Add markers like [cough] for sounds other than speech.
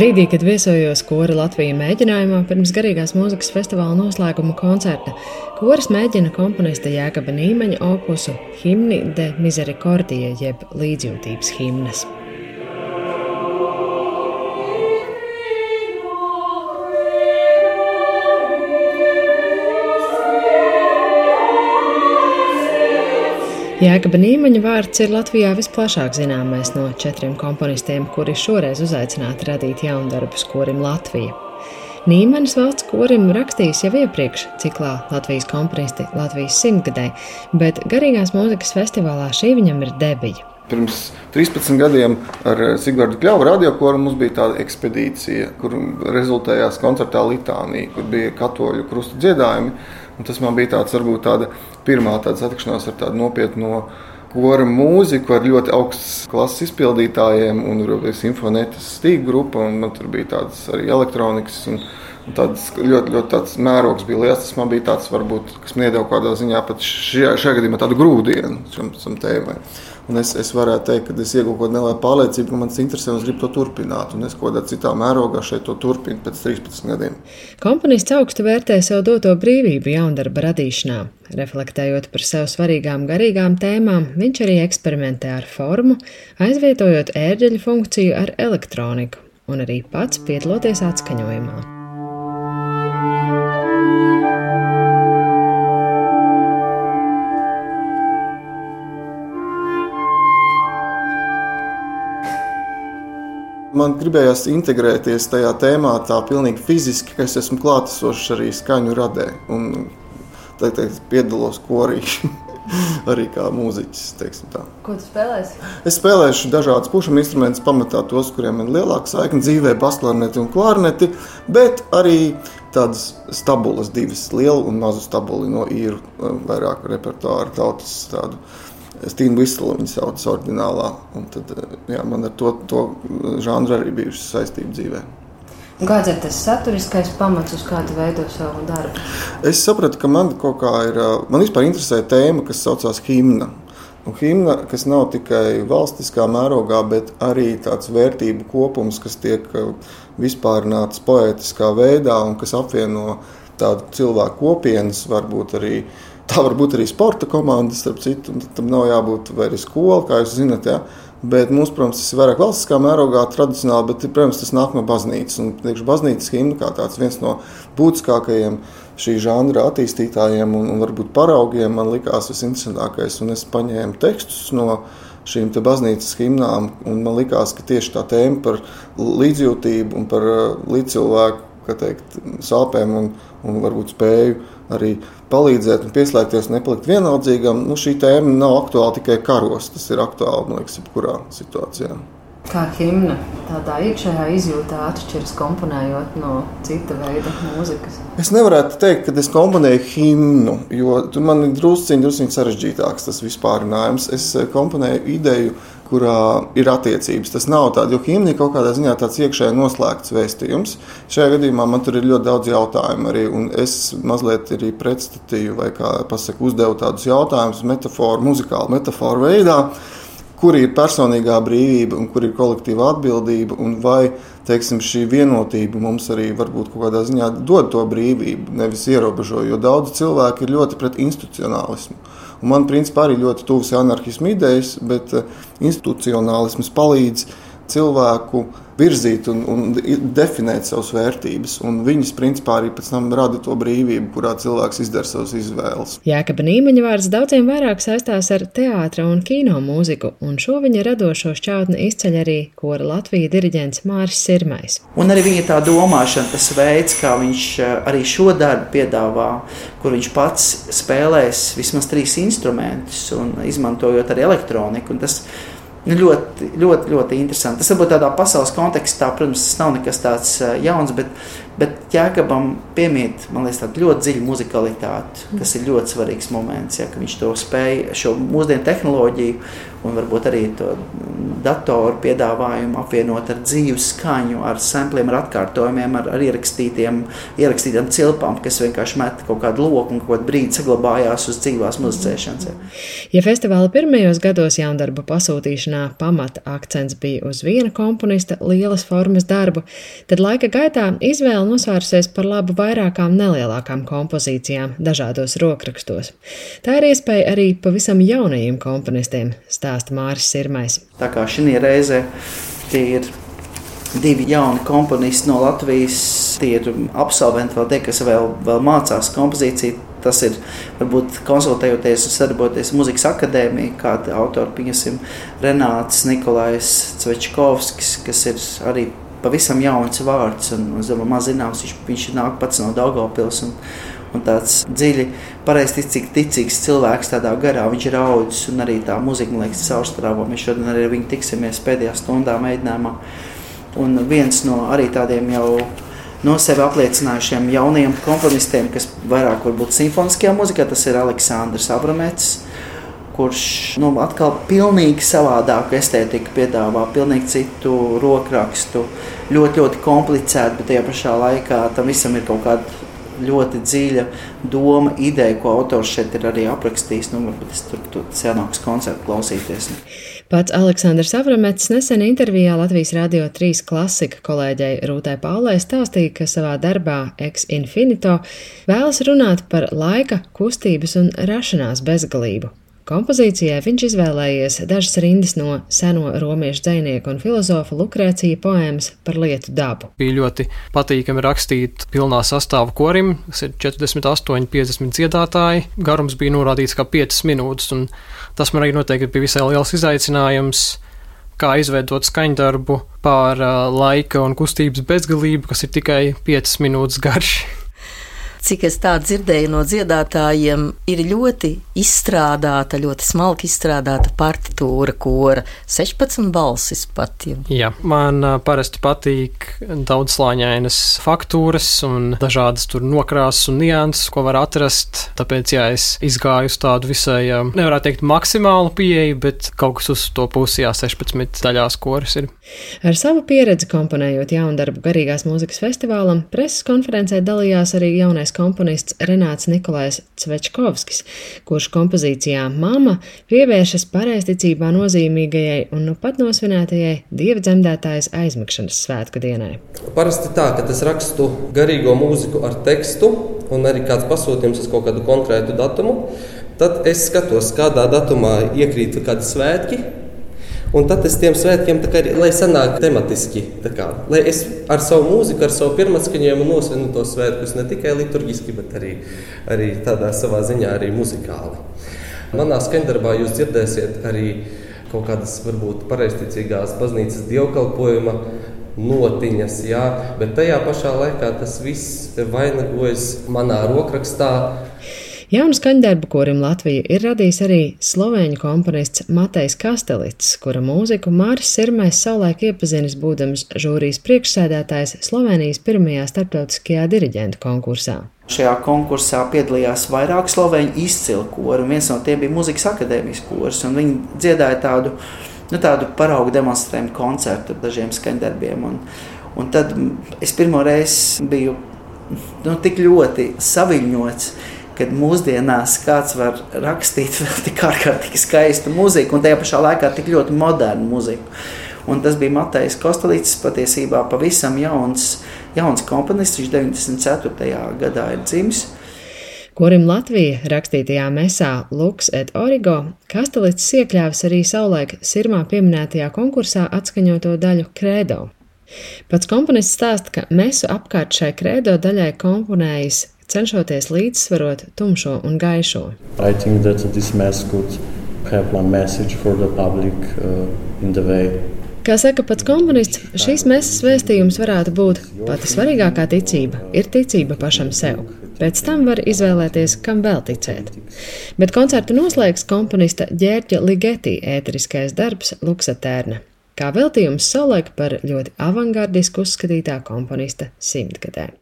Brīdī, kad viesojos Kora Latvijas mēģinājumā pirms garīgās mūzikas festivāla noslēguma koncerta, koris mēģina komponista Jēkaba Nīmeņa opusu Himni de Misericordie jeb līdzjūtības himnas. Jēkaba Nīmaņa vārds ir Latvijā visplašāk zināmais no četriem komponistiem, kuri šoreiz uzaicināti radīt jaundarbus korim Latvija. Nīmanis valsts korim rakstījis jau iepriekš ciklā Latvijas komponisti Latvijas simtgadē, bet garīgās mūzikas festivālā šī viņam ir debija. Pirms 13 gadiem ar Sigūdu Kļavu radiokoru mums bija tāda ekspedīcija, kur rezultējās koncertā Litānija, kur bija katoļu krustu dziedājumi. Un tas man bija tāds, varbūt tāda pirmā tāda satikšanās ar tādu nopietnu kora mūziku ar ļoti augstas klases izpildītājiem, un arī simfonētas stīgu grupa, un man tur bija tādas arī elektronikas. Un, un tāds ļoti, ļoti tāds mērogs bija liels. Tas man bija tāds, varbūt, kas man iedeva kādā ziņā pat šajā, šajā gadījumā tādu grūdienu šim tēmai. Un es, es varētu teikt, ka es iegūstu kaut kādu pārliecību, ka man tas interesē un es gribu to turpināt. Un es kaut kādā citā mērogā šeit to turpinu pēc 13 gadiem. Komponists augstu vērtē sev doto brīvību jaundarba radīšanā. Reflektējot par sev svarīgām garīgām tēmām, viņš arī eksperimentē ar formu, aizvietojot ērģeļu funkciju ar elektroniku un arī pats piedaloties atskaņojumā. Man gribējās integrēties tajā tēmā, tā pilnīgi fiziski, ka es esmu klātesošs arī skaņu radē. Un, tā teikt, piedalos korī. [laughs] arī kā mūziķis. Ko tu spēlēsi? Es spēlēšu dažādus pušu instrumentus, pamatā tos, kuriem ir lielāka saikne dzīvē, basklarneti un klarneti, bet arī tādas stabulas, divas lielu un mazu stabuli no īru vairāk repertuāra tautas tādu Stīna Vistela viņa sauc ordinālā. Un tad, jā, man ar to, to žanru arī bijusi saistība dzīvē. Kāds ir tas saturiskais pamats, uz kādu veido savu darbu? Es sapratu, ka man kaut kā ir. Man vispār interesē tēma, kas saucās himna. Un himna, kas nav tikai valstiskā mērogā, bet arī tāds vērtību kopums, kas tiek vispārināts poētiskā veidā un kas apvieno tādu cilvēku kopienas, varbūt arī Tā var būt arī sporta komanda, starp citu. Tam nav jābūt arī skola, kā jūs zinat. Ja? Bet mums, protams, tas ir vairāk valstiskā mērogā, tradicionāli, bet, protams, tas nāk no baznīcas. Un, teikšu, baznīcas himna kā tāds viens no būtiskākajiem šī žanra attīstītājiem un, un varbūt paraugiem man likās visinteresantākais. Un es paņēmu tekstus no šīm baznīcas himnām, un man likās, ka tieši tā tēma par līdzjūtību un par uh, līdzcilvēku teikt, sāpēm un, un varbūt spēju arī palīdzēt un pieslēgties, nepalikt vienaldzīgam. Nu, šī tēma nav aktuāla tikai karos, tas ir aktuāli, man liekas, jebkurā situācijā. Kā himna tādā iekšējā izjūtā atšķiras komponējot no cita veida mūzikas? Es nevarētu teikt, ka es komponēju himnu, jo tur man ir drusciņš, drusciņš sarežģītāks tas vispārinājums. Es eh, komponēju ideju, kurā ir attiecības. Tas nav tāds, jo himna ir kaut kādā ziņā tāds iekšēji noslēgts vēstījums. Šajā gadījumā man tur ir ļoti daudz jautājumu arī, un es mazliet arī pretstatīju, vai kā pasaka, uzdevu tādus jautājumus metaforu, muzikālu metaforu veidā kur ir personīgā brīvība un kur ir kolektīva atbildība, un vai teiksim, šī vienotība mums arī varbūt kaut kādā ziņā dod to brīvību, nevis ierobežo. Jo daudzi cilvēki ir ļoti pret institucionālismu. Un man principā arī ļoti tuvs anarchismu idejas, bet eh, institucionālisms palīdz cilvēku virzīt un, un definēt savas vērtības. Un viņas, principā, arī pēc tam rada to brīvību, kurā cilvēks izdara savas izvēles. Jēkabā Nīmeņa vārds daudziem vairāk saistās ar teātra un kino mūziku, un šo viņa radošo šķautni izceļ arī kora Latvijas diriģents Māris Sirmais. Un arī viņa tā domāšana, tas veids, kā viņš eh, arī šo darbu piedāvā, kur viņš pats spēlēs vismaz trīs instrumentus un izmantojot arī elektroniku. Tas, Nu, ļoti, ļoti, ļoti interesanti. Tas varbūt tādā pasaules kontekstā, protams, tas nav nekas tāds jauns, bet, bet Jēkabam piemīt, man liekas, tāda ļoti dziļa muzikalitāte, kas ir ļoti svarīgs moments, ja, viņš to spēja, šo mūsdienu tehnoloģiju un varbūt arī to datoru piedāvājumu apvienot ar dzīvu skaņu, ar sampliem, ar atkārtojumiem, ar, ar ierakstītiem, ierakstītām cilpām, kas vienkārši met kaut kādu loku un kaut kādu brīdi saglabājās uz dzīvās muzicēšanas. Ja festivāla pirmajos gados jaundarbu pasūtīšanā pamata akcents bija uz viena komponista lielas formas darbu, tad laika gaitā izvēle nosvērsies par labu vairākām nelielākām kompozīcijām dažādos rokrakstos. Tā ir iespēja arī pavisam jaunajiem komponistiem, stāsta Māris Sirmais. Tā kā šī reizē tie ir divi jauni komponisti no Latvijas. Tie ir absolventi, vēl tie, kas vēl, vēl mācās kompozīciju. Tas ir varbūt konsultējoties un sadarbojoties muzikas akadēmijā, kāda autora pieņemsim Renāts Nikolais Cvečkovskis, kas ir arī pavisam jauns vārds un, maz zināms. Viņš, viņš nāk pats no Daugavpils un, un tāds dziļi, pareizticīgs, ticīgs cilvēks tādā garā. Viņš ir audzis un arī tā muzika, man liekas, caurstrāvo. Mēs šodien arī ar viņu tiksimies pēdējā stundā mēģinājumā. Un viens no arī tādiem jau no sevi apliecinājušiem jauniem komponistiem, kas vairāk varbūt simfoniskajā mūzikā, tas ir Aleksandrs Abramets kurš nu, atkal pilnīgi savādāku estētiku piedāvā, pilnīgi citu rokrakstu, ļoti, ļoti komplicētu, bet tajā pašā laikā tam visam ir kaut kāda ļoti dziļa doma, ideja, ko autors šeit ir arī aprakstījis. Nu, varbūt es tur, tur senāks koncertu klausīties. Pats Aleksandrs Avramets nesen intervijā Latvijas Rādio 3 klasika kolēģei Rūtai Paulē stāstīja, ka savā darbā Ex Infinito vēlas runāt par laika, kustības un rašanās bezgalību Kompozīcijai viņš izvēlējies dažas rindas no seno romiešu dzinieku un filozofa Lukrēcija poēmas par lietu dabu. Bija ļoti patīkami rakstīt pilnā sastāvā korim, kas ir 48, 50 dziedātāji. Garums bija norādīts kā 5 minūtes, un tas man arī noteikti bija visai liels izaicinājums kā izveidot skaņdarbu pār uh, laika un kustības bezgalību, kas ir tikai 5 minūtes garš [laughs] cik es tā dzirdēju no dziedātājiem, ir ļoti izstrādāta, ļoti smalki izstrādāta partitūra, kora 16 balsis pat. Jau. Jā, man parasti patīk daudzslāņainas faktūras un dažādas tur nokrāsas un nianses, ko var atrast. Tāpēc, jā, es izgāju uz tādu visai, nevarētu teikt, maksimālu pieeju, bet kaut kas uz to pusi, jā, 16 daļās koras ir. Ar savu pieredzi komponējot jaunu darbu garīgās mūzikas festivālam, preses konferencē dalījās arī jaunais komponists Renāts Nikolais Cvečkovskis, kurš kompozīcijā Mama pievēršas pareizticībā nozīmīgajai un nu pat nosvinētajai dievdzemdētājas aizmigšanas svētku dienai. Parasti tā, ka es rakstu garīgo mūziku ar tekstu un arī kāds pasūtījums uz kaut kādu konkrētu datumu. Tad es skatos, kādā datumā iekrīt kādi svētki, Un tad es tiem svētkiem, kā, lai sanāk tematiski, kā, lai es ar savu mūziku, ar savu pirmatskaņojumu nosvinu tos svētkus ne tikai liturgiski, bet arī, arī tādā savā ziņā arī muzikāli. Manā skaņdarbā jūs dzirdēsiet arī kaut kādas varbūt pareizticīgās baznīcas dievkalpojuma notiņas, jā, bet tajā pašā laikā tas viss vainagojas manā rokrakstā Jaunu skaņdarbu korim Latviju ir radījis arī slovēņu komponists Matejs Kastelits, kura mūziku Māris Sirmais savulaik iepazinis būdams žūrijas priekšsēdētājs Slovenijas pirmajā starptautiskajā diriģentu konkursā. Šajā konkursā piedalījās vairāk slovēņu izcilu koru, un viens no tiem bija Mūzikas akadēmijas kurs. Viņi dziedāja tādu, nu, tādu paraugu demonstrējumu koncertu ar dažiem skaņdarbiem. Un, un tad es pirmo reizi biju nu, tik ļoti saviņots kad mūsdienās kāds var rakstīt [laughs] vēl tik ārkārtīgi skaistu mūziku un tajā pašā laikā tik ļoti modernu mūziku. Un tas bija Matejs Kostelīts, patiesībā pavisam jauns, jauns komponists, viņš 94. gadā ir dzimis. Kurim Latvija rakstītajā mesā Lux et Origo Kastelīts iekļāvis arī savulaik sirmā pieminētajā konkursā atskaņoto daļu Credo. Pats komponists stāsta, ka mesu apkārt šai Credo daļai komponējis cenšoties līdzsvarot tumšo un gaišo. Uh, Kā saka pats komponists, šīs mēsas vēstījums varētu būt pati svarīgākā ticība ir ticība pašam sev. Pēc tam var izvēlēties, kam vēl ticēt. Bet koncertu noslēgs komponista Ģērķa Ligeti ēteriskais darbs Luksatērna, kā veltījums savulaik par ļoti avangardisku uzskatītā komponista simtgadē.